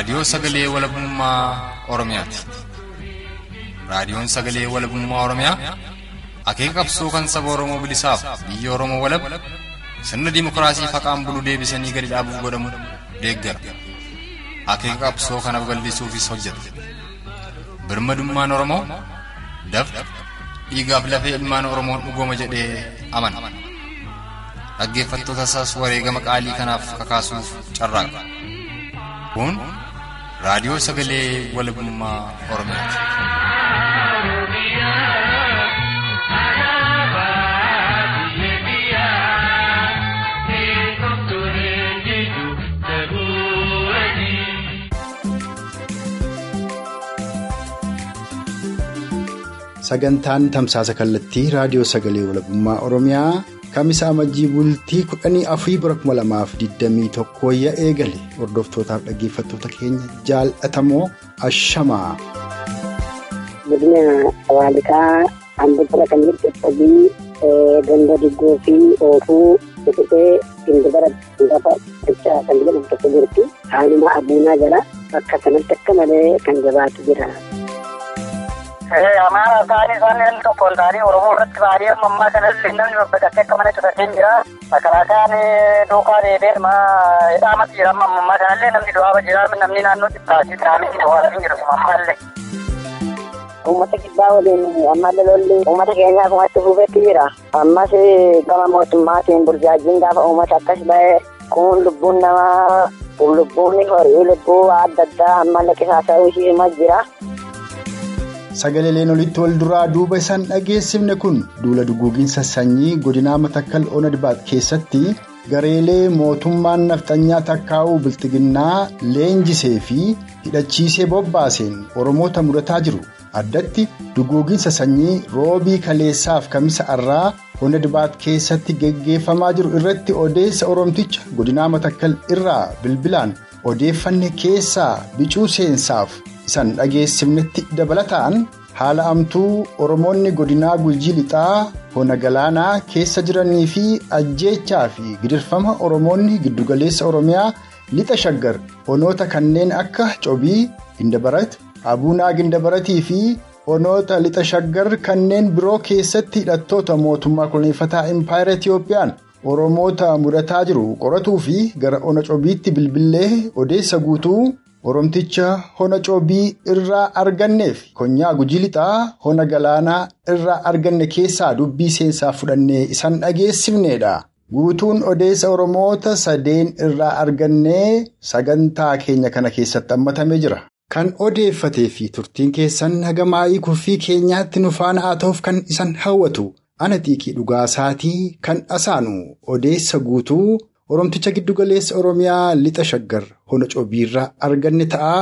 Kun raadiyoo sagalee walabummaa Oromiyaati. Raadiyoon sagalee walabummaa Oromiyaa akeeka qabsoo kan saba Oromoo bilisaaf biyya Oromoo walab sirna dimookiraasii faqaan bulu deebisanii gadi dhaabuuf godhamu deeggara. Akeeka qabsoo kana babal'isuufis hojjeta. Birmadummaan Oromoo dafqa dhiigaaf lafee ilmaan Oromoon dhugooma jedhee amana. Dhaggeeffattoota isaas wareegama qaalii kanaaf kakaasuuf carraaqa. Kun raadiyoo sagalee walabummaa Oromiyaati. Sagantaan tamsaasa kallattii raadiyoo sagalee walabummaa Oromiyaa kamisa amajjii bultii kudhanii afurii bara kuma lamaaf digdamii tokkooyya eegale hordoftootaaf dhaggeeffattoota keenya jaalatamoo ashamaa. Godina Waalikaa Amboottira kan jirtu Qobii Ganda Diggoo fi Oofuu Kutuqee Gindibara lafa Dichaa kan jedhamu tokko jirti. Haaluma Abuunaa jala bakka sanatti akka malee kan jabaatu jira. Amaara ta'anii isaan tokkoon ta'anii Oromoo irratti baay'ee ammaa kanatti namni babbadatee akka mana cutateen jira. Makalaasaan duukaa deebee hidhaamatti jira ammaa kanallee namni du'aaba jira namni naannoo xiqqaasii ta'anii hawaasni jiru ammaallee. Uummata kibbaa waliin amma lolli uummata keenyaa akkumatti fuufetti jira. Ammas gama mootummaatiin burjaajiin gaafa uummata akkas ba'e kun lubbuun namaa lubbuun horii lubbuu adda addaa ammallee qisaasa'uu ishee jira. Sagaleen olitti wal duraa duuba isaan dhageessifne kun duula duguuginsa sanyii godinaa matakkal ona dibaat keessatti gareelee mootummaan nafxanyaa takkaa'uu bilxiginnaa leenjisee fi hidhachiisee bobbaaseen oromoota mudataa jiru. Addatti duguuginsa sanyii roobii kaleessaaf kamisa irraa ona dibaat keessatti geggeeffamaa jiru irratti odeessa oromticha godinaa matakkal irraa bilbilaan odeeffanne keessaa bicuu seensaaf. Isan dhageessifnetti dabalataan haala amtuu Oromoonni godinaa Gujii Lixaa Hona Galaanaa keessa jiranii fi ajjeechaa fi gidirfama Oromoonni giddugaleessa Oromiyaa lixa shaggar honoota kanneen akka Cobii, Gindabarat, Abuunaa Gindabaratii fi honoota lixa shaggar kanneen biroo keessatti hidhattoota mootummaa koloneeffataa Impaayera Itiyoophiyaan Oromoota mudataa jiru qoratuu fi gara ona Cobiitti bilbilee odeessa guutuu. Oromticha hona cobii irraa arganneef konyaa gujii lixaa hona galaanaa irraa arganne keessaa dubbii seensaa fudhannee isan dhageessifneedha. Guutuun odeessa Oromoota sadeen irraa argannee sagantaa keenya kana keessatti hammatamee jira. Kan odeeffatee fi turtiin keessan hagamaa'ii kuffii keenyaatti nu faana haa ta'uuf kan isan hawwatu ana xiiqii dhugaasaatii kan asaanu odeessa guutuu. Oromticha giddugaleessa Oromiyaa lixa shaggar hona cobiirraa arganne ta'a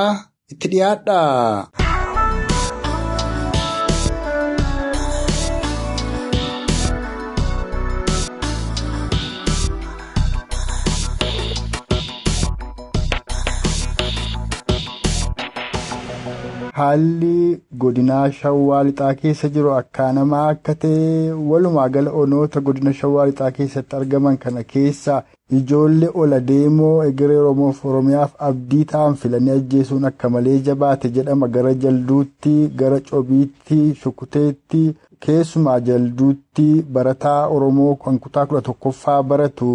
itti dhiyaadha. Haalli godinaa shawwaa lixaa keessa jiru akkaanamaa akka ta'e walumaa gala onoota godina shawwaa lixaa keessatti argaman kana keessa ijoollee ola deemoo egeree oromiyaaf abdii ta'an filanii ajjeesuun akka malee jabaate jedhama gara jalduutti gara cobiitti shukuteetti keessumaa jalduutti barataa oromoo kan kutaa kudha tokkoffaa baratu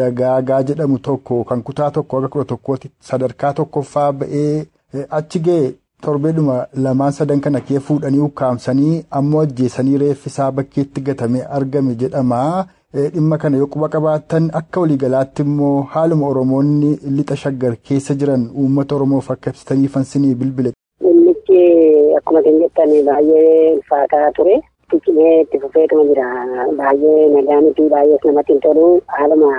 dagaagaa jedhamu tokko kan kutaa tokko akka kudha tokkootti sadarkaa tokkoffaa ba'ee achi ga'e. torbeedhuma lamaan sadan kana kee fuudhanii ukkaamsanii ammoo ajjeesanii reeffisaa bakkeetti gatamee argame jedhama. Dhimma kana yoo quba qabaattan akka waliigalaatti immoo haaluma Oromoonni lixa shaggar keessa jiran uummata Oromoof akka ibsitanii fansinii bilbile. Dhimmichi akkuma kan jettan baay'ee ulfaataa ture. Xiqqimee itti fufeetuma jira. Baay'ee nagaaniifi baay'ees namatti hin tolu. Haaluma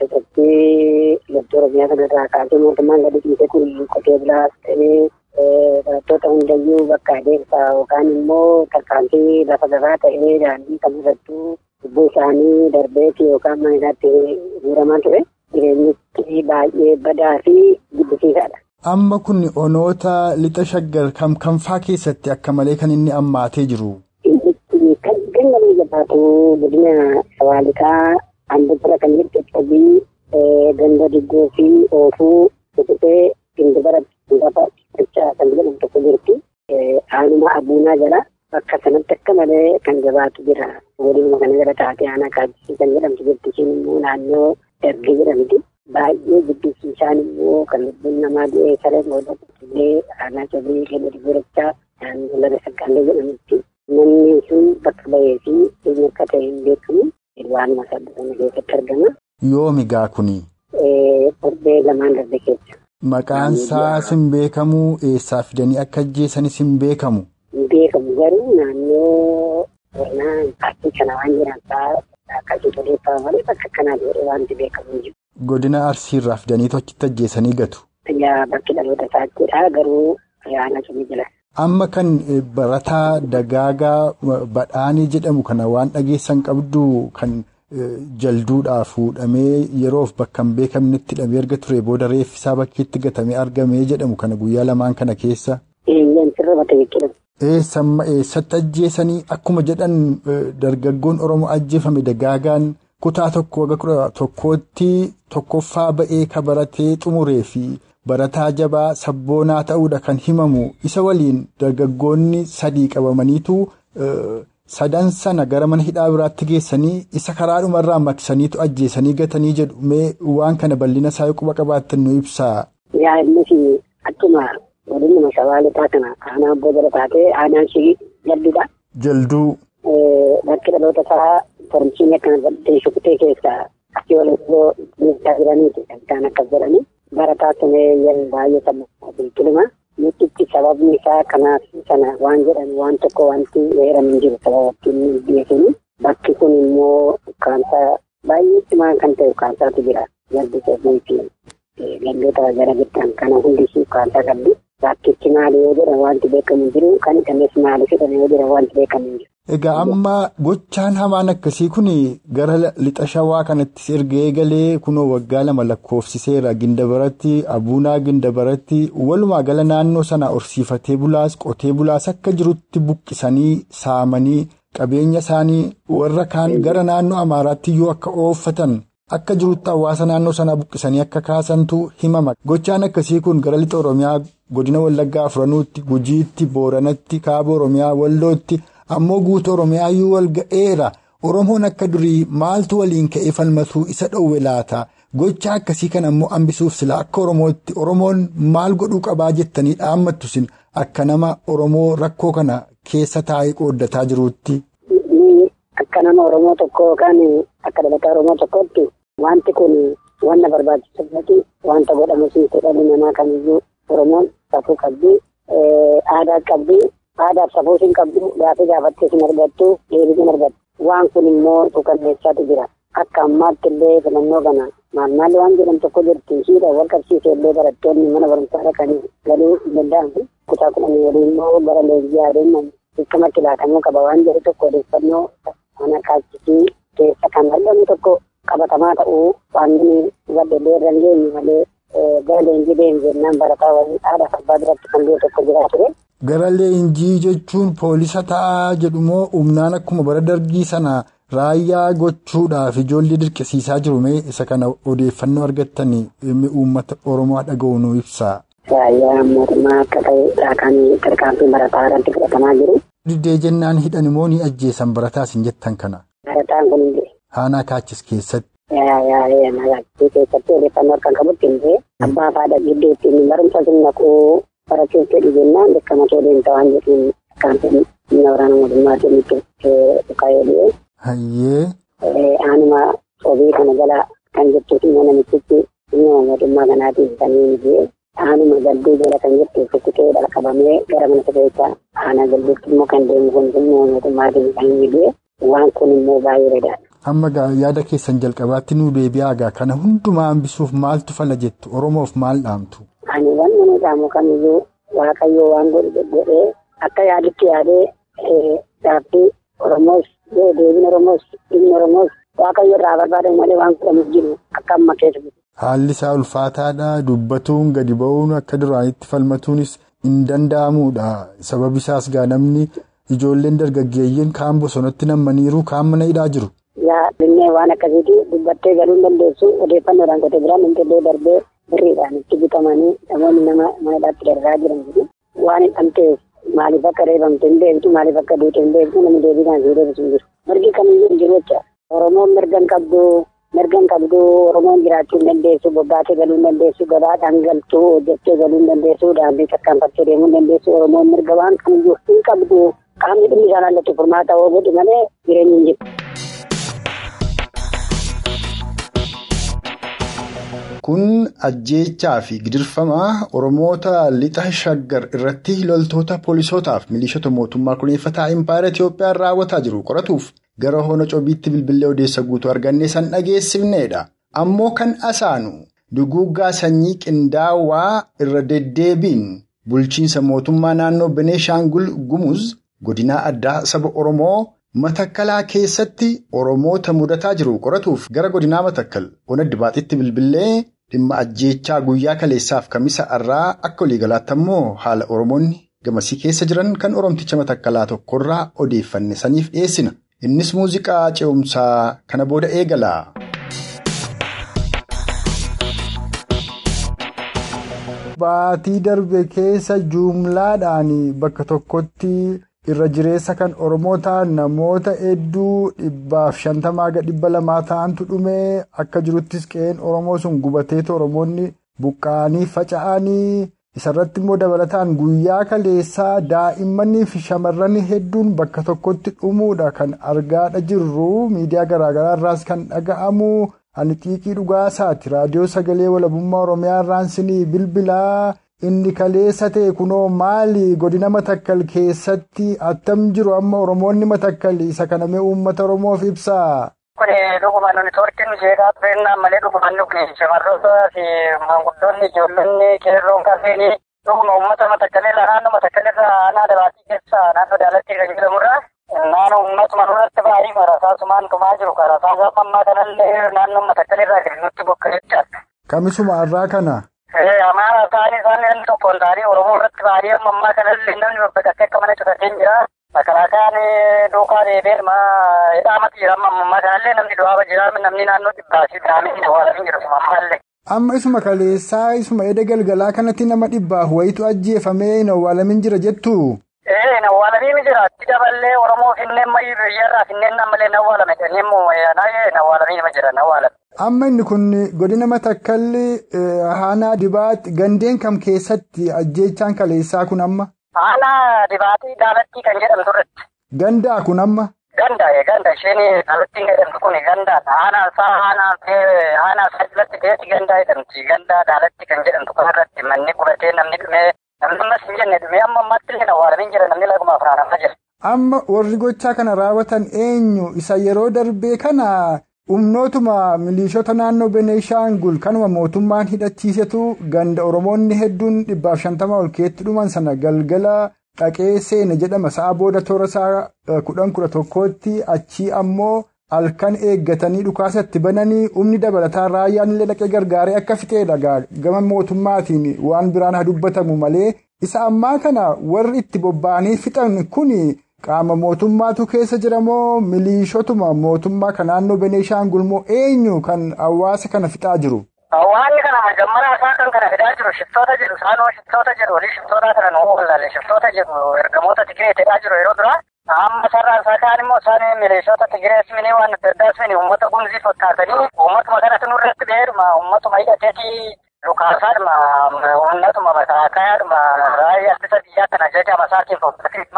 sosochii loltuu Oromiyaa kanarraa kaasee mootummaan gadi dhiisee kun qotee bulaas ta'ee barattoota hundayyuu bakka adeemsa yookaan immoo tarkaanfii lafa gabaa ta'ee daandii kam irrattuu lubbuu isaanii darbeeti yookaan mana isaatti guuramaa ture jireenyitti baay'ee badaa fi jibbisiisaadha. Amma kun onoota lixa shaggar kam kamfaa keessatti akka malee kan inni ammaatee jiru. Kan gangalee jabaatu godina Waalikaa Amboottira kan jirtu Cobii ganda diggoo fi oofuu Tututee gindibara lafa dachaa kan jedhamu tokko jirti. Aanuma abuunaa jala bakka sanatti akka malee kan jabaatu jira. Waliinuma kana jala taatee aanaa kaachisii kan jedhamtu jirti. Ishiin immoo naannoo dargee jedhamti. Baay'ee jibbisiisaan immoo kan lubbuun namaa du'ee saree mootummaa aanaa cabii kenna dubbirachaa naannoo laga saggaallee jedhamutti. Namni sun bakka bahee fi eenyu akka ta'e hin beekamu. Waanuma saddasana keessatti argama. Yoomi gaa kuni? Torbee lamaan darbe keessa. Maqaan isaas hin beekamu eessaa fidanii akka ajjeesanis hin beekamu. Beekamu garuu naannoo warnaa paartii kana waan jiran ta'a akkasii odeeffama malee bakka akkanaa jedhee wanti beekamu jiru. Godina Arsiirraa fidanii achitti ajjeesanii gatu. Yaa bakki dhaloota isaattiidha garuu ayyaana sun jira. Amma kan barataa dagaagaa badhaanii jedhamu kana waan dhageessan qabdu kan jalduudhaa fuudhamee yeroof bakka hin beekamnetti hidhamee erga ture booda reeffisaa bakkeetti gatamee argamee jedhamu kana guyyaa lamaan kana keessa. Eeyyaan sirra mata jechuudha. Eessatti ajjeesanii akkuma jedhan dargaggoon Oromoo ajjeefame dagaagaan kutaa tokko waga kudha tokkootti tokkoffaa ba'ee ka baratee xumuree fi. Barataa jabaa sabboonaa ta'uudha kan himamu isa waliin dargaggoonni sadii qabamaniitu sadan sana gara mana hidhaa biraatti geessanii isa karaadhumarraa maksaniitu ajjeesanii gatanii jedhu mee waan kana bal'ina isaa quba qabaattan nu ibsaa. Akkuma waliin shawaa lixaa kana aanaa abboo jala taatee aanaan ishee jalduudha. Jalduu. Bakki dhaloota isaa torchiin akkana godhatee shukkutee keessaa asii waliin bulchaa jiraniiti kan isaan akkas jedhani. Barataa tumee yeroo baay'ee sammuu biqiluma. Nuti sababni isaa kanaaf sana waan jedhan waan tokko wanti weeramu jiru sababa ittiin beekini. Bakki kun immoo ukkaamsaa baay'ee cimaa kan ta'e ukkaamsaatu jira. Jaldi seerrii fi gandoota gara bittaan kana hundi ukkaamsaa qabdi. Bakkichi maali yoo jedhan wanti beekamu jiru kan hidhames maali jedhan yoo jedhan wanti beekamu jiru. Egaa amma gochaan hamaan akkasii kun gara lixa shawaa kanatti erga eegalee kunoo waggaa lama lakkoofsiseera. Gindabaratti abuunaa gindabaratti walumaa gala naannoo sana horsiifatee bulaas qotee bulaas akka jirutti buqqisanii saamanii qabeenya isaanii warra kaan gara naannoo amaaraatti iyyuu akka ooffatan akka jirutti hawaasa naannoo sanaa buqqisanii akka kaasantu himama gochaan akkasii kun gara lixa oromiyaa godina wallaggaa afuranuutti gujiitti booranatti kaaba oromiyaa wallootti. ammoo guutuu oromiyaayyuu wal ga'eera oromoon akka durii maaltu waliin ka'ee falmatuu isa dhowwe laata gocha akkasii kan ammoo hambisuuf sila akka oromootti oromoon maal godhuu qabaa jettanii dhaammattu sin akka nama oromoo rakkoo kana keessa taa'ee qooddataa jiruutti. Akka nama oromoo tokko yookaan akka dhalataa oromoo tokkotti wanti kun wanta barbaachisuufi wanta godhamus dhalli namaa kamiyyuu oromoon safuu qabdi aadaa qabdi. Aadaaf safuu hin qabdu gaafa gaafattee hin argattu deebii argattu. Waan kun immoo suukanneessaatu jira. Akka ammaatti illee filannoo kana maal maal waan jedhan tokko jirti. Shiidhaan wal qabsiisee illee barattoonni mana barumsaa dhaqanii galuu hin danda'amu. Kutaa kudhanii waliin immoo gara leenjii adeeman dirqamatti laatamuu qaba waan jedhu tokko odeeffannoo mana kaachisii keessa kan argamu tokko qabatamaa ta'uu waan hubadhe irra hin geenye malee gara leenjii deemu jennaan barataa waliin haadha abbaa biratti kan jiru tokko jira ture. Gara leenjii jechuun poolisa ta'aa jedhumoo humnaan akkuma bara dargii sana raayyaa gochuudhaaf ijoollee dirqisiisaa jiru mee isa kana odeeffannoo argattanii uummata Oromoo dhaga'u nu ibsaa. Raayyaa mootummaa akka ta'e kan tarkaanfii barataa irratti fudhatamaa jiru. Diddee jennaan hidhan immoo ni ajjeesan barataas hin jettan kana. Barataan kun Haanaa kaachis keessatti. Magaalattii keessatti odeeffannoo harkaan qabutti illee abbaa fi haadha gidduutti barumsa sun naquu barachuuf fedhi jennaan dirqama kee deemta waan jedhuun kan humna waraana mootummaatiin itti dhukaa'ee dhi'ee. Hayyee. Aanuma sobii kana jala kan jettuuf immoo namichichi humna mootummaa kanaatiin kan inni. Aanuma galduu jala kan jettu fitikee dhala qabamee gara mana safeessaa aanaa galduutti immoo kan deemu kun humna mootummaatiin kan inni. Waan kun immoo baay'ee redaadha. Amma yaada keessan jalqabaatti nu deebi'aa gaa kana hundumaa hambisuuf maaltu fala jettu Oromoof maal dhaamtu? Ani wanni nu dhaamu kamiyyuu Waaqayyoo waan godhee akka yaaditti yaadee gaaffii Oromoos deebiin Oromoos dhimmi Oromoos Waaqayyo irraa barbaadan malee waan godhamuuf jiru akka amma keessa jiru. Haalli isaa ulfaataadha. Dubbatuun gadi ba'uun akka duraanitti falmatuunis hin danda'amudha. Sababi isaas gaa namni ijoolleen dargaggeeyyiin kaan bosonatti nammaniiru kaan mana hidhaa jiru. Yaa dhinnee waan akkasiiti dubbattee galuu hin dandeessu odeeffannoodhaan qotee biraan hin illee darbee birriidhaan itti bitamanii namoonni nama manadhaatti darraa jiran jiru. Waan hidhamteef maaliif akka reebamte hin beektu maaliif akka duute hin beektu namni deebiidhaan si deebisu hin jiru. Mirgi kamiyyuu hin jiru jecha. Oromoon mirga hin qabdu mirga hin qabdu Oromoon jiraachuu hin dandeessu bobbaatee galuu hin dandeessu gabaadhaan galtuu hojjettee galuu hin dandeessu daandii tarkaanfattee deemuu hin dandeessu Oromoon mirga waan kamiyyuu hin qabdu qaamni dhimmi isaan hallatu furmaata godhu malee jireenyi hin jiru. Kun ajjeechaa fi gidirfama Oromoota lixa shaggar irratti loltoota poolisootaaf milishoota mootummaa kuneeffataa impaayera Itiyoophiyaan raawwataa jiru qoratuuf gara hona cobiitti bilbilee odeessa guutuu argannee san dhageessifneedha. Ammoo kan asaanu duguuggaa sanyii qindaawaa irra deddeebiin bulchiinsa mootummaa naannoo Beneeshaangul Gumuz godinaa addaa saba Oromoo Matakkalaa keessatti Oromoota mudataa jiru qoratuuf gara godinaa Matakkal ona dibaaxitti bilbilee dhimma ajjeechaa guyyaa kaleessaaf kamisa irraa akka waliigalaatti ammoo haala Oromoonni gamasii keessa jiran kan Oromticha Matakkalaa tokkorraa odeeffanne saniif dhiyeessina. Innis muuziqaa ce'umsaa kana booda eegala. Baatii darbe keessa juumlaadhaan bakka tokkotti. Irra jireessa kan Oromoo ta'an namoota hedduu dhibbaaf shantamaa ga dhibba lamaa ta'antu dhume. Akka jiruttis qe'een Oromoo sun gubateetu Oromoonni buqqa'anii faca'anii isarratti immoo dabalataan guyyaa kaleessaa daa'immanii fi shamarran hedduun bakka tokkotti dhumuudha kan argaadha jirru. Miidiyaa garaagaraa irraas kan dhaga'amu ani xiiqii dhugaasaati. Raadiyoo sagalee walabummaa Oromiyaa irraan sinii bilbilaa. Inni kaleessa ta'e kunoo maali godina matakkal keessatti attam jiru amma Oromoonni matakkal isa kaname uummata Oromoof ibsaa. Kuni dhuguma nuni toortiin jeeqaa tureennaan malee dhugumaan nuti shamarroota fi maanguddoonni ijoollonni qeerroon kanneen dhuguma uummata matakkalirra naannoo matakkalirra aanaa dabaatii keessa naannoo daalatti kan jedhamurra naannoo uummatuma duratti baay'ee marasaasumaan tumaa jiru karasaa ammaa kanallee naannoo matakkalirraa gadi nutti bokka'echa. Kamisuma irraa kana. Amaara ta'anii isaan tokkoon ta'anii Oromoo irratti baay'ee ammaa kanallee namni babbaqatee akka mana cutateen jira. Makalaakaan duukaa deebiin hidhaamatti jira ammaa kanallee namni du'aaba jira namni naannoo dhibbaasii daamee awwaalanii jiru ammaallee. Amma isuma kaleessaa isuma edda galgalaa kanatti nama dhibbaaf wayitu ajjeefamee hin awwaalamin jira jettu. Ee hin awwaalamiin jira itti daballee Oromoo finneen mayyii biyyarraa finneen nammalee hin awwaalame kanneen moo'ee hin awwaalamiin jira hin awwaalame. Amma inni kun godina matakkalli aanaa dibaatti gandeen kam keessatti ajjeechaan kaleessaa kun amma? Aanaa dibaatii daalatti kan jedhamtu irratti. Gandaa kun amma? Ganda ganda isheen daalatti jedhamtu kun gandaadha. Aanaa isaa aanaa aanaa isaa jalatti ta'etti gandaa jedhamti. Gandaa daalatti kan jedhamtu kun irratti manni qubatee namni dhumee namni ammas hin jenne dhumee amma ammaatti illee awwaalamin jira namni lagumaaf raanamaa jira. Amma warri gochaa kana raawwatan eenyu isa yeroo darbee kana humnootuma milishoota naannoo Beneeshaangul kanuma mootummaan hidhachiisetu ganda Oromoonni hedduun dhibbaaf shantama ol keetti dhuman sana galgala dhaqee seene jedhama sa'a booda toora isaa kudhan kudha tokkootti achii ammoo halkan eeggatanii dhukaasatti bananii humni dabalataa raayyaan illee dhaqee gargaaree akka fixeedha gama mootummaatiin waan biraan haa dubbatamu malee isa ammaa kana warri itti bobba'anii fixan kuni. Qaama mootummaatu keessa jiramoo miliishotuma mootummaa kan naannoo Beneeshaangul moo eenyu kan hawaasa kana fixaa jiru? Hawaasni kana majammara isaa kan kana fidaa jiru shiftoota jedhu isaanoo shiftoota jedhu walii shiftoota kana nuu wallaalle shiftoota jedhu ergamoota Tigiree ta'aa jiru yeroo dura. Amma sararaan isaa kaan immoo isaan miliishoota Tigirees mini waan adda addaas mini uummata gumzii fakkaatanii uummatuma kanatti nurratti beeruma uummatuma hidhateetii lukaasaadhuma uummatuma makaakayaadhuma raayyaa ittisa biyyaa kana jajama isaatiin fakkaatanii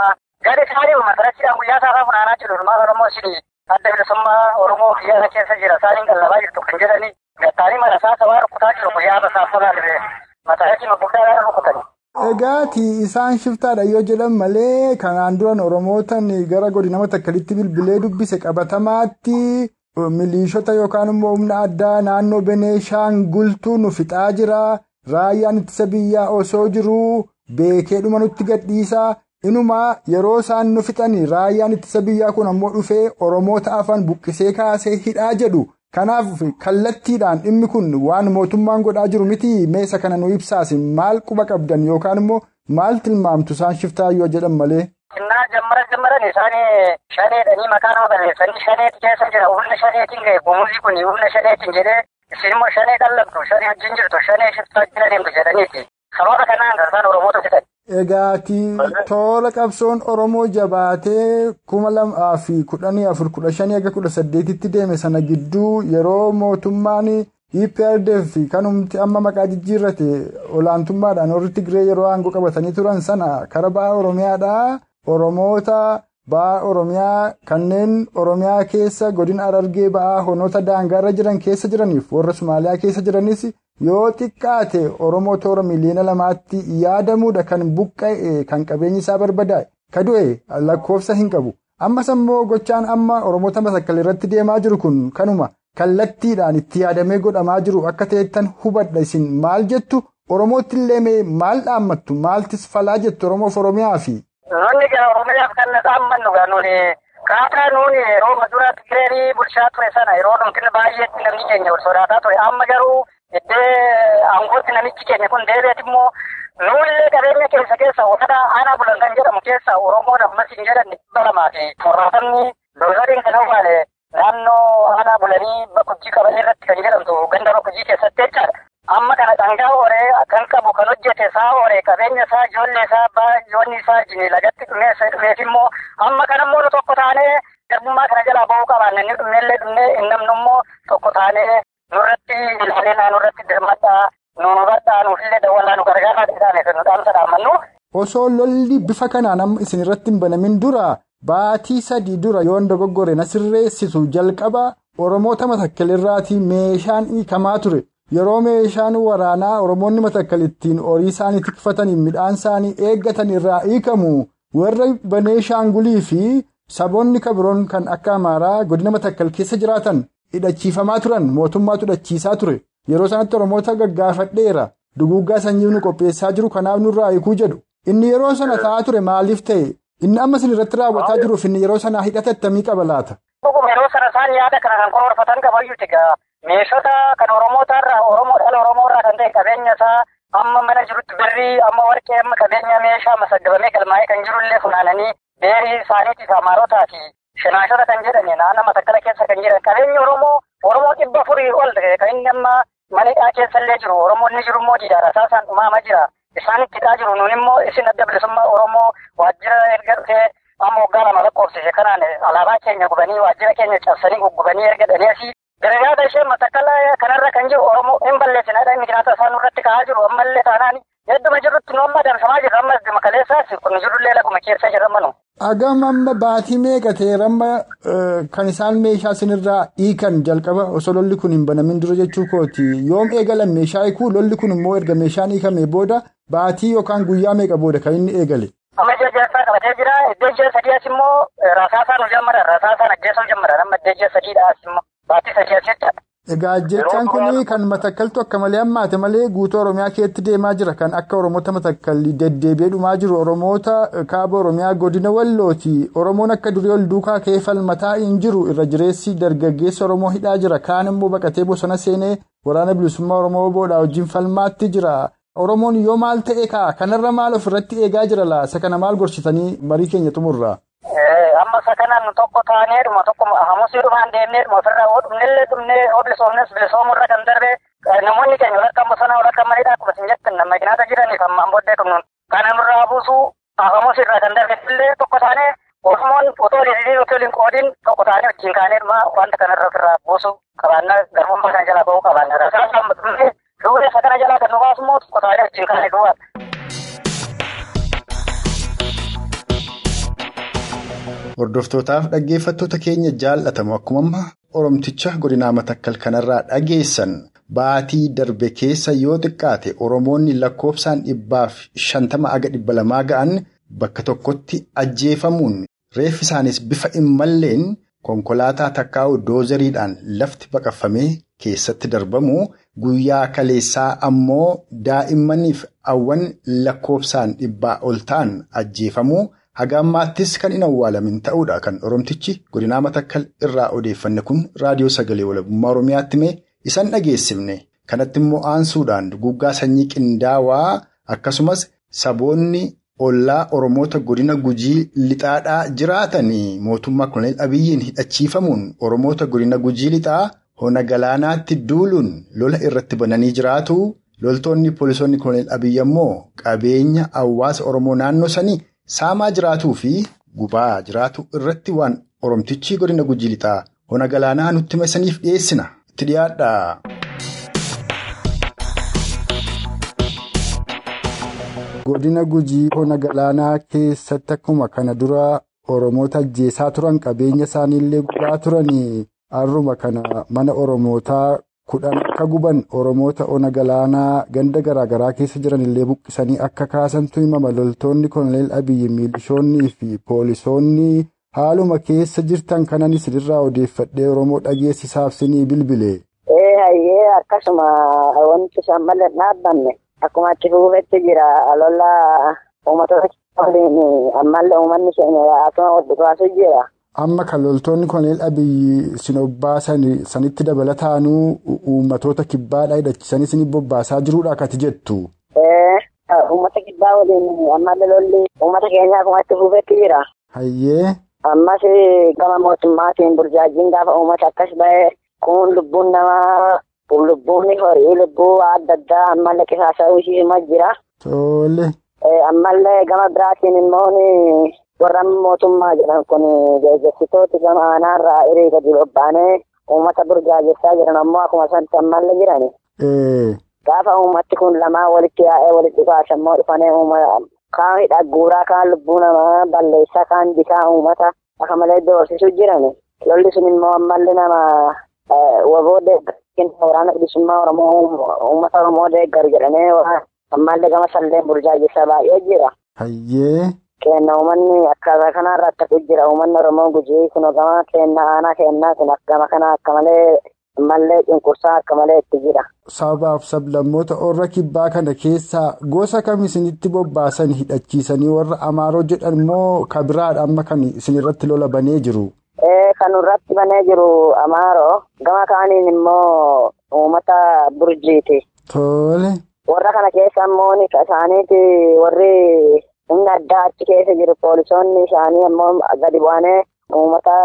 Gadi isaanii matarachidhaan guyyaa isaa funaanaa jiru. Ilmaan Oromoo isin adda bilisummaa Oromoo biyya keessa jira. Isaaniin qallabaa jirtu kan jedhani. Gattaanii marasaa sabaa rukutaa jiru guyyaa basaa funaanire. Matarachi guddaadhaan rukutani. Egaati isaan shiftaadha yoo jedhan malee kanaan duran Oromootan gara godina matakkalitti bilbilee dubbise qabatamaatti miliishota yookaan immoo humna addaa naannoo Beneeshaangultuu nu fixaa jira. Raayyaan ittisa biyyaa osoo jiru beekee dhuma nutti gadhiisa. Inumaa yeroo isaan nu fixanii raayyaan ittisa biyyaa kun ammoo dhufee Oromoota afaan buqqisee kaasee hidhaa jedhu. Kanaaf kallattiidhaan dhimmi kun waan mootummaan godhaa jiru miti meesa kana nu ibsaasi maal quba qabdan yookaan immoo maal tilmaamtu isaan shiftaa yoo jedhan malee. Innaa jammara jammaran isaan shaneedhanii maqaa nama balleessanii shaneeti keessa jira humna shaneetiin ga'e gumuzii kun humna shaneetiin jedhee isin immoo shanee qallabdu shanee wajjin jirtu shanee shiftaa wajjin adeemtu jedhaniiti sababa kanaan garsaan oromoota fidan. Egaati tola qabsoon Oromoo jabaatee kuma lamaa fi kudhanii afur kudha shanii aga kudha saddeetitti deeme sana gidduu yeroo mootummaan EPRDF kanumti amma maqaa jijjiirrate olaantummaadhaan warri Tigree yeroo aangoo qabatanii turan sana kara ba'a Oromiyaadhaa. Oromoota ba'a Oromiyaa kanneen Oromiyaa keessa godina Arargee ba'aa honoota daangaarra jiran keessa jiraniif warra Somaaliyaa keessa jiranis yoo xiqqaate Oromoo toora miliyoona lamaatti yaadamuudha kan buqqa'e kan qabeenyi isaa barbadaa'e. Ka du'e lakkoofsa hin qabu. Ammas ammoo gochaan amma Oromoota masakkal irratti deemaa jiru kun kanuma kallattiidhaan itti yaadamee godhamaa jiru akka ta'ettan hubadha. Isin maal jettu? Oromootti illee maal dhaammattu? Maaltis falaa jettu Oromoof Oromiyaa fi. Gaa Oromiyaaf kan dhaammannu gaa nuni kaataa nuuni yeroo maduraa Tigireerii bulchaa ture sana yeroo dhumtin baay'eetti namni keenya ol sodaataa ture amma garuu iddee aangootti namichi keenya kun deebi'eet immoo nuullee qabeenya keessa keessa uffata aanaa bulan kan jedhamu keessa Oromoon ammas hin jedhan dhibba lamaa fi torbatamni doozariin kan hawwaale naannoo aanaa bulanii bakkujii qaban irratti kan jedhamtu ganda bakkujii keessatti jechaadha. Amma kana dhangaa horee kan qabu kan hojjete isaa horee qabeenya isaa ijoollee isaa abbaa ijoolli isaa jini lagatti dhumeessa dhumeef immoo amma kana immoo nu tokko taanee garbummaa kana jalaa bahuu qabaanne inni dhumeellee dhumee hin namnu immoo tokko taanee nurratti ilaalee nurratti dirmadhaa nu hubadhaa nuufillee dawwalaa nu gargaaraa jedhaan nu dhaamsa dhaammannu. Osoo lolli bifa kanaan amma isin irratti hin banamin dura baatii sadii dura yoo dogoggore na sirreessitu jalqaba Oromoota matakkalirraatii meeshaan hiikamaa ture. Yeroo meeshaan waraanaa Oromoonni matakkal ittiin horii isaanii tikfatanii midhaan isaanii eeggatan irraa hiikamu warra Baneeshaangulii fi saboonni kabiroon kan akka Amaaraa godina matakkal keessa jiraatan hidhachiifamaa turan mootummaatu hidhachiisaa ture. Yeroo sanatti Oromoota gaggaafadheera duguuggaa sanyii nu qopheessaa jiru kanaaf nurraa hiikuu jedhu. Inni yeroo sana ta'aa ture maaliif ta'e? Inni amma isin irratti raawwataa jiruuf inni yeroo sana hidhata attamii qaba laata? Yeroo sana isaan yaada kana kan kororfatan qabayyuuti gaa. Meeshota kan Oromootarraa Oromoo dhala Oromoorraa kan ta'e qabeenya isaa amma mana jirutti birrii amma warqee amma qabeenya meeshaa masaggabamee galmaa'ee kan jirullee funaananii beerii isaaniitiif amaarotaa fi shinaashota kan jedhani naannoo matakkala keessa kan jedhan qabeenyi Oromoo Oromoo dhibba afurii ol kan inni amma manidhaa keessallee jiru Oromoon ni jiru immoo diidaa rasaasaan dhumaama jira. Isaan ittidhaa jiru nun immoo isin adda bilisummaa Oromoo waajjira erga dhufee amma waggaa lama lakkoofsise kanaan alaabaa keenya gubanii waajjira keenya cabsanii guggubanii erga dhaneesii Garaagaraa ishee matakkala kanarra kan jiru Oromoo hin balleessinadha. Inni jiraata isaan irratti ka'aa jiru ammallee taanaan hedduma jirrutti nu amma damsamaa jirra. Amma makaleessaas kun jirullee laguma keessa jirra manu. Agam amma baatii meeqa ta'e amma kan isaan meeshaa sinirraa hiikan jalqaba osoo lolli kun hin banamin dura jechuu kooti. Yoom eegalan meeshaa hiikuu lolli kun immoo erga meeshaan hiikamee booda baatii yookaan guyyaa meeqa booda kan inni eegale. Amma ijja ijjaarsaa qabatee jira. Iddoo ijja sadii as immoo rasaasaan nu jammada. Rasaasaan ajjeesuu jammada. Amma iddoo ijja sadiidha as immoo. Egaa ajjechaan kun kan matakkaltu akka malee hammaate malee guutuu Oromiyaa keessatti deemaa jira. Kan akka Oromoota matakkalli deddeebi'ee dhumaa jiru. Oromoota kaaba Oromiyaa godina Wallooti. Oromoon akka durii ol duukaa ka'ee falmataa hin jiru. Irra jireessi dargaggeessa Oromoo hidhaa jira. Kaan immoo baqatee bosona seenee waraana bilisummaa Oromoo boodhaa wajjin falmaatti jira. Oromoon yoo maal ta'e ka'a? Kanarra maal ofirratti eegaa jira laa? Isa kana maal gorsitanii marii keenya xumurra? Amma isa kanaan tokko taaneedhuma tokko hamusii dhumaan deemneedhuma ofirraa oo dhumnellee dhumnee oo bilisoomnes bilisoomurra kan darbe namoonni keenya walakka bosonaa walakka manidhaa akkuma isin jettan nama ginaata jiraniif ammaan booddee qabnuun kana nurraa buusuu hamusirraa kan darbe illee tokko taanee Oromoon otoo liizii otoo hin qoodin tokko taanee wajjin kaaneedhuma wanta kanarra ofirraa buusuu qabaannaa garbummaa kana jalaa bahuu qabaannaa dhumnee duudee isa kana jalaa kan nu baasu immoo tokko taanee wajjin kaanee duwwaadha. Hordoftootaaf dhaggeeffattoota keenya jaallatamu akkuma Oromticha godinaa matakkal kanarraa dhageessan baatii darbe keessa yoo xiqqaate Oromoonni lakkoofsaan dhibbaaf shantama aga dhibba lamaa ga'an bakka tokkotti ajjeefamuun reeffi isaanis bifa hin malleen konkolaataa takkaa'u doozariidhaan lafti baqaffamee keessatti darbamu guyyaa kaleessaa ammoo daa'immaniif awwan lakkoofsaan dhibbaa ol ta'an ajjeefamuu. Haga ammaattis kan hin awwaalamin ta'uudha kan Oromtichi godinaa matakkal irraa odeeffanne kun raadiyoo sagalee walabummaa Oromiyaatti mee isan dhageessifne kanatti immoo aansuudhaan duguggaa sanyii qindaawaa akkasumas saboonni ollaa Oromoota godina gujii lixaadhaa jiraatanii mootummaa koloneel Abiyyiin hidhachiifamuun Oromoota godina gujii lixaa hona galaanaatti duuluun lola irratti bananii jiraatu. Loltoonni poolisoonni koloneel Abiyyi ammoo qabeenya hawaasa Oromoo naannoo sanii saamaa jiraatuu fi gubaa jiraatu irratti waan Oromtichi godina Gujii lixaa hona galaanaa nutti masaniif dhiyeessina. Itti dhiyaadha. Godina Gujii hona galaanaa keessatti akkuma kana dura Oromoota ajjeesaa turan qabeenya isaaniillee gubaa turanii har'uma kana mana Oromootaa. Kudhan akka guban oromoota ona galaanaa ganda garaagaraa keessa jiran illee buqqisanii akka kaasantu himama loltoonni koloneel abiyyi miilishoonnii fi poolisoonni haaluma keessa jirtan kanan isinirraa odeeffadhee oromoo dhageessisaaf sinii bilbile. ee hayyee akkasuma wanti isaan malee dhaabbanne akkuma achi fuufetti jira lola uummatoota ammallee uummanni keenya akkuma wal dhukaasu jira. Amma kan loltoonni koloneel abiyyi isin obbaasan sanitti dabalataanuu uummatoota kibbaadhaa hidhachiisanii isin bobbaasaa jiruudha akkati jettu. Uummata kibbaa waliin ammallee lolli uummata keenyaa akkuma itti fuufetti jira. Hayyee. Ammas gama mootummaatiin burjaajiin gaafa uummata akkas ba'e kun lubbuun namaa lubbuun horii lubbuu adda addaa ammallee qisaasa'uu ishii jira. Tole. Ammallee gama biraatiin immoo. Warra mootummaa jedhan kun geejjibsitooti gama aanaarraa hiriira bobba'anii uummata burjaajessaa jiran ammoo akkuma sanatti ammallee jirani. Gaafa uummatti kun lamaan walitti yaa'ee walitti dhufaas ammoo dhufanii kaan hidha kaan lubbuu namaa balleessaa kaan bitaa uummata akka malee doorsisu jirani. Lolli sun immoo ammallee nama waboo deeggaru waraana bilisummaa Oromoo uummata Oromoo deeggaru jedhanii ammallee gama salleen burjaajessaa baay'ee jira. Kenna uummanni akkaataa kanarraa akka jira uummanni Oromoo gujii kun gama kenna aanaa kennaa kun gama kana akka malee mallee cunqursaa akka malee itti jira. Sabaaf sablammoota warra kibbaa kana keessaa gosa kam isinitti bobbaasan hidhachiisanii warra Amaaroo jedhan moo kabiraadha amma kan isinirratti lola banee jiru? Kan irratti banee jiru Amaaroo gama kaaniin immoo uummata Burjiiti. Warra kana keessa immoo isaaniiti warri. Inni addaa achi keessa jiru poolisoonni isaanii ammoo gadi bu'anii uummata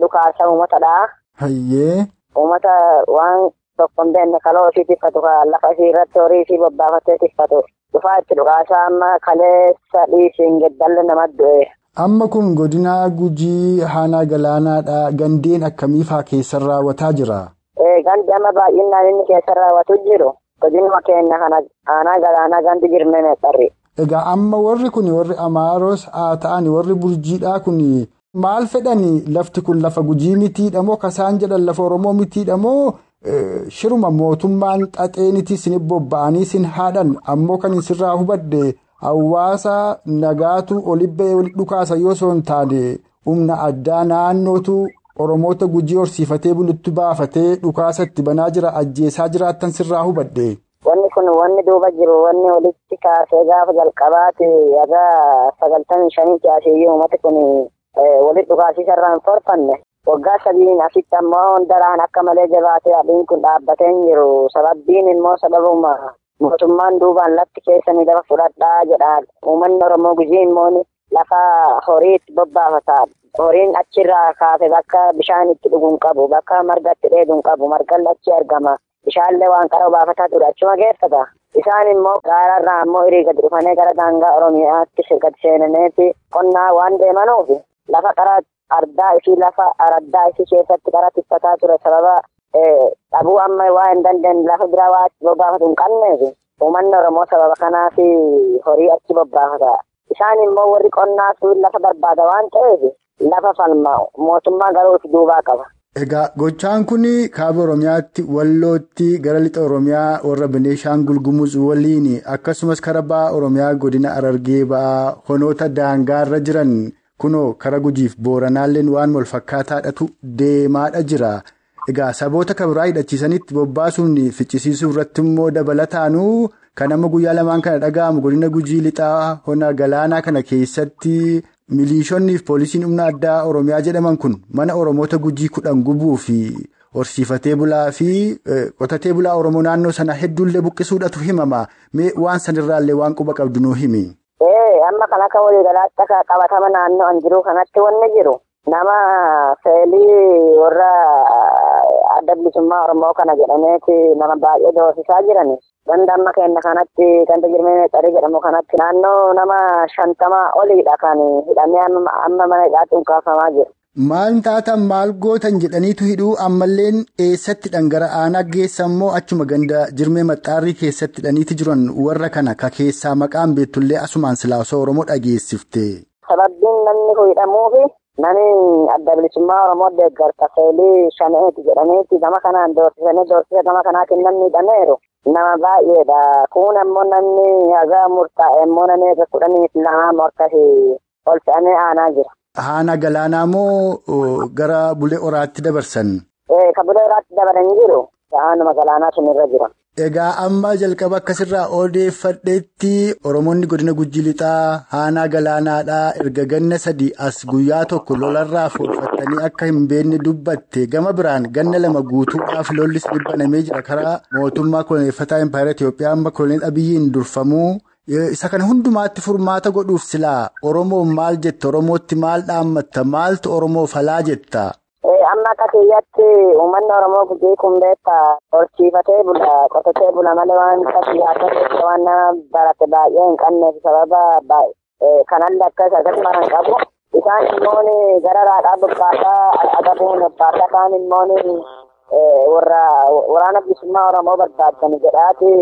dhukaasa uummatadha. Hayyee. Uummata waan tokko hin beekne kaloo ofii tiffatu lafa isii irratti horii isii bobbaafatee tiffatu dhufaa itti dhukaasa amma kaleessa dhiisiin geddalle nama du'e. Amma kun godina gujii haanaa galaanaadha. Gandeen akkamiifaa keessa raawwataa jira? Gandi amma baay'inaan inni keessa raawwatu jiru. Godinuma keenya haanaa galaanaa gandi jirme meexxarri. Egaa amma warri kun warri Amaaros haa ta'an warri Burjiidhaa kun maal fedhani? Lafti kun lafa gujii mitiidha moo kasaan jedhan lafa Oromoo mitiidha moo shiruma mootummaan xaxeenitii isin bobba'anii isin haadhan. Ammoo kan isirraa hubadde hawaasa nagaatu olibba'ee walitti dhukaasa yoo osoo hin taane humna addaa naannootu Oromoota gujii horsiifatee bulutti baafatee dhukaasa itti banaa jira ajjeesaa jiraattan sirraa hubadde. Kun wanni duuba jiru wanni walitti kaasee gaafa jalqabaati aga sagaltamii shanii kaasee uummati kun walitti dhukaasiisa irraa hin forfanne. Waggaa sadiin asitti ammoo daraan akka malee jabaatee adiin kun dhaabbatee hin jiru. Sababbiin immoo sababuma mootummaan duubaan lafti keessanii lafa fudhadhaa jedha uummanni oromoo gujii immoo lafa horiitti bobbaafata horiin achirraa kaase bakka bishaan itti dhuguun qabu bakka marga itti dheeduun qabu margalli achi argama. Bishaallee waan qara baafataa ture achuma geeffata. Isaan immoo gaararraa ammoo hirii gadi dhufanii gara daangaa Oromiyaatti gadi seenaneeti qonnaa waan deemanuuf lafa qara ardaa isii lafa araddaa isii keessatti qara tiffataa ture sababa dhabuu amma waa hin dandeenye lafa biraa waa achi bobbaafatu hin qabneef uummanni Oromoo sababa kanaaf horii achi bobbaafata. Isaan immoo warri qonnaa lafa barbaada waan ta'eef lafa falma mootummaa garuu duubaa qaba. Egaa gochaan kun kaaba Oromiyaatti wallootti gara lixa Oromiyaa warra Beneeshaangul Gumuz waliin akkasumas karaa ba'a Oromiyaa godina Arargee ba'aa honoota daangaarra jiran kunoo kara gujiif booranaalleen waan wal fakkaataadhatu deemaadha jira. Egaa saboota kabiraa hidhachiisanitti bobbaasuun ficcisiisuu irratti immoo dabalataanuu kan amma guyyaa lamaan kana dhaga'amu godina gujii lixaa hona galaanaa kana keessatti. Miliishonnii fi poolisiin humna addaa Oromiyaa jedhaman kun mana Oromoota gujii kudhan gubuu fi horsiifatee bulaa fi qotatee bulaa Oromoo naannoo sana hedduullee buqqisuudhatu himama. Waan sanirraallee waan quba qabdu nuu himi. Amma kan akka waliigalaatti akka qabatama naannoo an jiru kanatti wanni jiru nama feelii warra adda bilisummaa Oromoo kana jedhameeti nama baay'ee doorsisaa jirani. Ganda amma keenya kanatti ganda jirmee xarii jedhamu kanatti naannoo nama shantama oliidha kan hidhamee amma mana hidhaatti unkaafamaa jiru. Maal taatan maal gootan jedhaniitu hidhuu ammalleen eessatti dhangara aanaa geessa immoo achuma ganda jirmee maxxaarrii keessatti hidhaniiti jiran warra kana ka keessaa maqaan beektullee asumaan silaasoo Oromoo dhageessifte. Sababbiin namni kun hidhamuufi namni adda bilisummaa Oromoo deeggarsa seelii shaneeti jedhaniiti gama kanaan doorsisanii doorsisa gama kanaatiin namni hidhameeru. Nama baay'eedha. Kun ammoo namni haga murtaa'e immoo namni kudhaniif lama morkatti ol fe'amee aanaa jira. Haana galaanaa moo gara bulee oraatti dabarsan? Ka bulee oraatti dabalan jiru. Haanuma galaanaa sun irra jira. Egaa amma jalqaba akkasirraa odeeffadheetti Oromoonni godina Gujji Lixaa haanaa galaanaadhaa erga ganna sadii as guyyaa tokko lolarraa foorfattanii akka hin beekne dubbatte gama biraan ganna lama guutuudhaaf lollis dhibbanamee jira karaa mootummaa koloneeffataa Impaayera Itoophiyaa amma koloneel Abiyyiin durfamuu. Isa kana hundumaatti furmaata godhuuf silaa Oromoon maal jetta? Oromootti maal dhaammatta? Maaltu Oromoof halaa jetta? Amma akka kiyyatti uummanni Oromoo gujii kun beekta horsiifatee bula qotatee bula malee waan siyaasa waan barate baay'ee hin qabneef sababa kanallee akka akkasuma hin qabu. Isaan immoo gara raadhaa bobbaasaa agabuun bobbaasaa kaan immoo warra waraana bilisummaa Oromoo barbaadan jedhaati.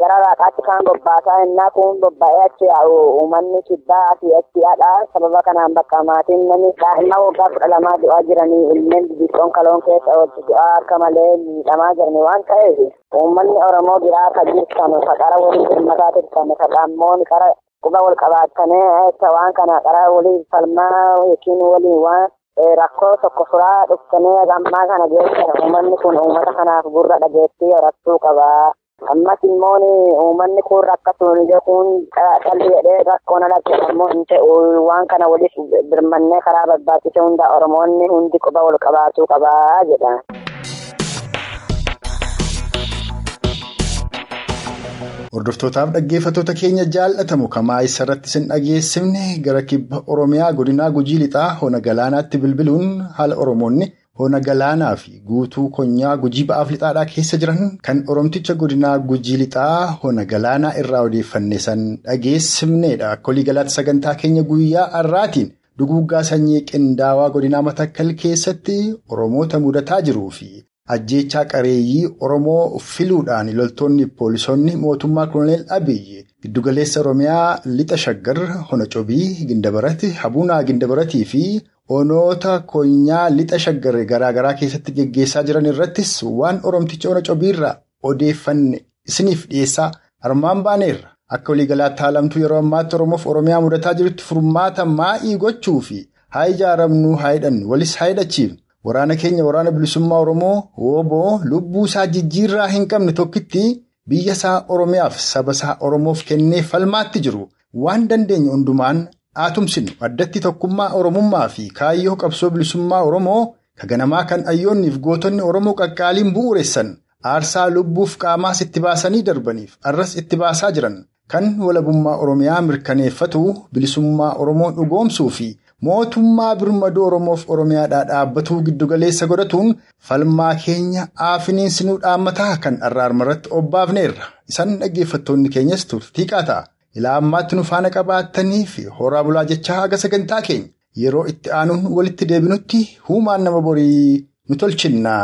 Gara raaqaatti kan bobbaasaa innaa kun bobba'ee achi yaa'u uummanni kibbaa asii achi yaadha sababa kanaan bakka maatiin namni daa'imman waggaa kudha lamaa du'aa jiranii ilmeen bibbiqoon kaloon keessa oolchu du'aa akka malee miidhamaa jirani waan ta'eef uummanni oromoo biraa ka jirtan ka qara waliin hirmataa turtan ka dhaammoon qara quba wal qabaatanii waan kana qara waliin falmaa yookiin waliin waan rakkoo tokko furaa dhuftanii ammaa kana geessan uummanni kun uummata kanaaf gurra dhageettii horattuu qabaa. Ammas immoo uummanni kun rakkatuun ija kun qalli jedhee rakkoon alatti ammoo hin ta'u waan kana waliif birmannee karaa barbaachise hunda oromoonni hundi quba wal qabaatuu qabaa jedha. Hordoftootaafi dhaggeeffattoota keenya jaallatamu kamaa isarratti sin dhageessifne gara kibba Oromiyaa godinaa Gujii Lixaa hona galaanaatti bilbiluun haala Oromoonni. Hona galaanaa fi guutuu konyaa gujii ba'aaf lixaadhaa keessa jiran kan oromticha godinaa gujii lixaa hona galaanaa irraa odeeffanne san dhageessifneedha. Akka waliigalaatti sagantaa keenya guyyaa har'aatiin duguuggaa sanyii qindaawaa godinaa matakkal keessatti oromoota mudataa jiruu fi ajjeechaa qareeyyii oromoo filuudhaan loltoonni poolisoonni mootummaa koloneel abiyyi giddugaleessa oromiyaa lixa shaggar hona cobii gindabarati habuunaa gindabaratii fi. Onoota konyaa lixa shaggar garaagaraa keessatti geggeessaa jiran irrattis waan oromticha ona cobiirraa odeeffanne isiniif dhiyeessaa armaan baaneerra. Akka waliigalaatti haalamtuu yeroo ammaatti Oromoof Oromiyaa mudataa jirutti furmaata maa'ii gochuu fi haa ijaaramnuu haa hidhannu walis haa hidhachiifnu. Waraana keenya waraana bilisummaa Oromoo wooboo lubbuu isaa jijjiirraa hin qabne tokkitti biyya isaa Oromiyaaf saba isaa Oromoof kennee falmaatti jiru waan dandeenye hundumaan. Aatumsinu addatti tokkummaa Oromummaa fi kaayyoo qabsoo bilisummaa Oromoo ka ganamaa kan ayyoonniif gootonni Oromoo qaqqaaliin bu'uureessan aarsaa lubbuuf qaamaas itti baasanii darbaniif arras itti baasaa jiran kan walabummaa Oromiyaa mirkaneeffatu bilisummaa Oromoo dhugoomsuu fi mootummaa birmaduu Oromoof Oromiyaadhaa dhaabbatuu giddugaleessa godhatuun falmaa keenya aafiniinsinuu dhaammataa kan arraarmarratti obbaafneerra. Isaan dhaggeeffattoonni keenyas turtii qaataa. Ilaa ammaatti nu faana qabaattanii fi horaa bulaa jechaa haga sagantaa keenya yeroo itti aanuun walitti deebinutti huumaan nama borii nu tolchinna.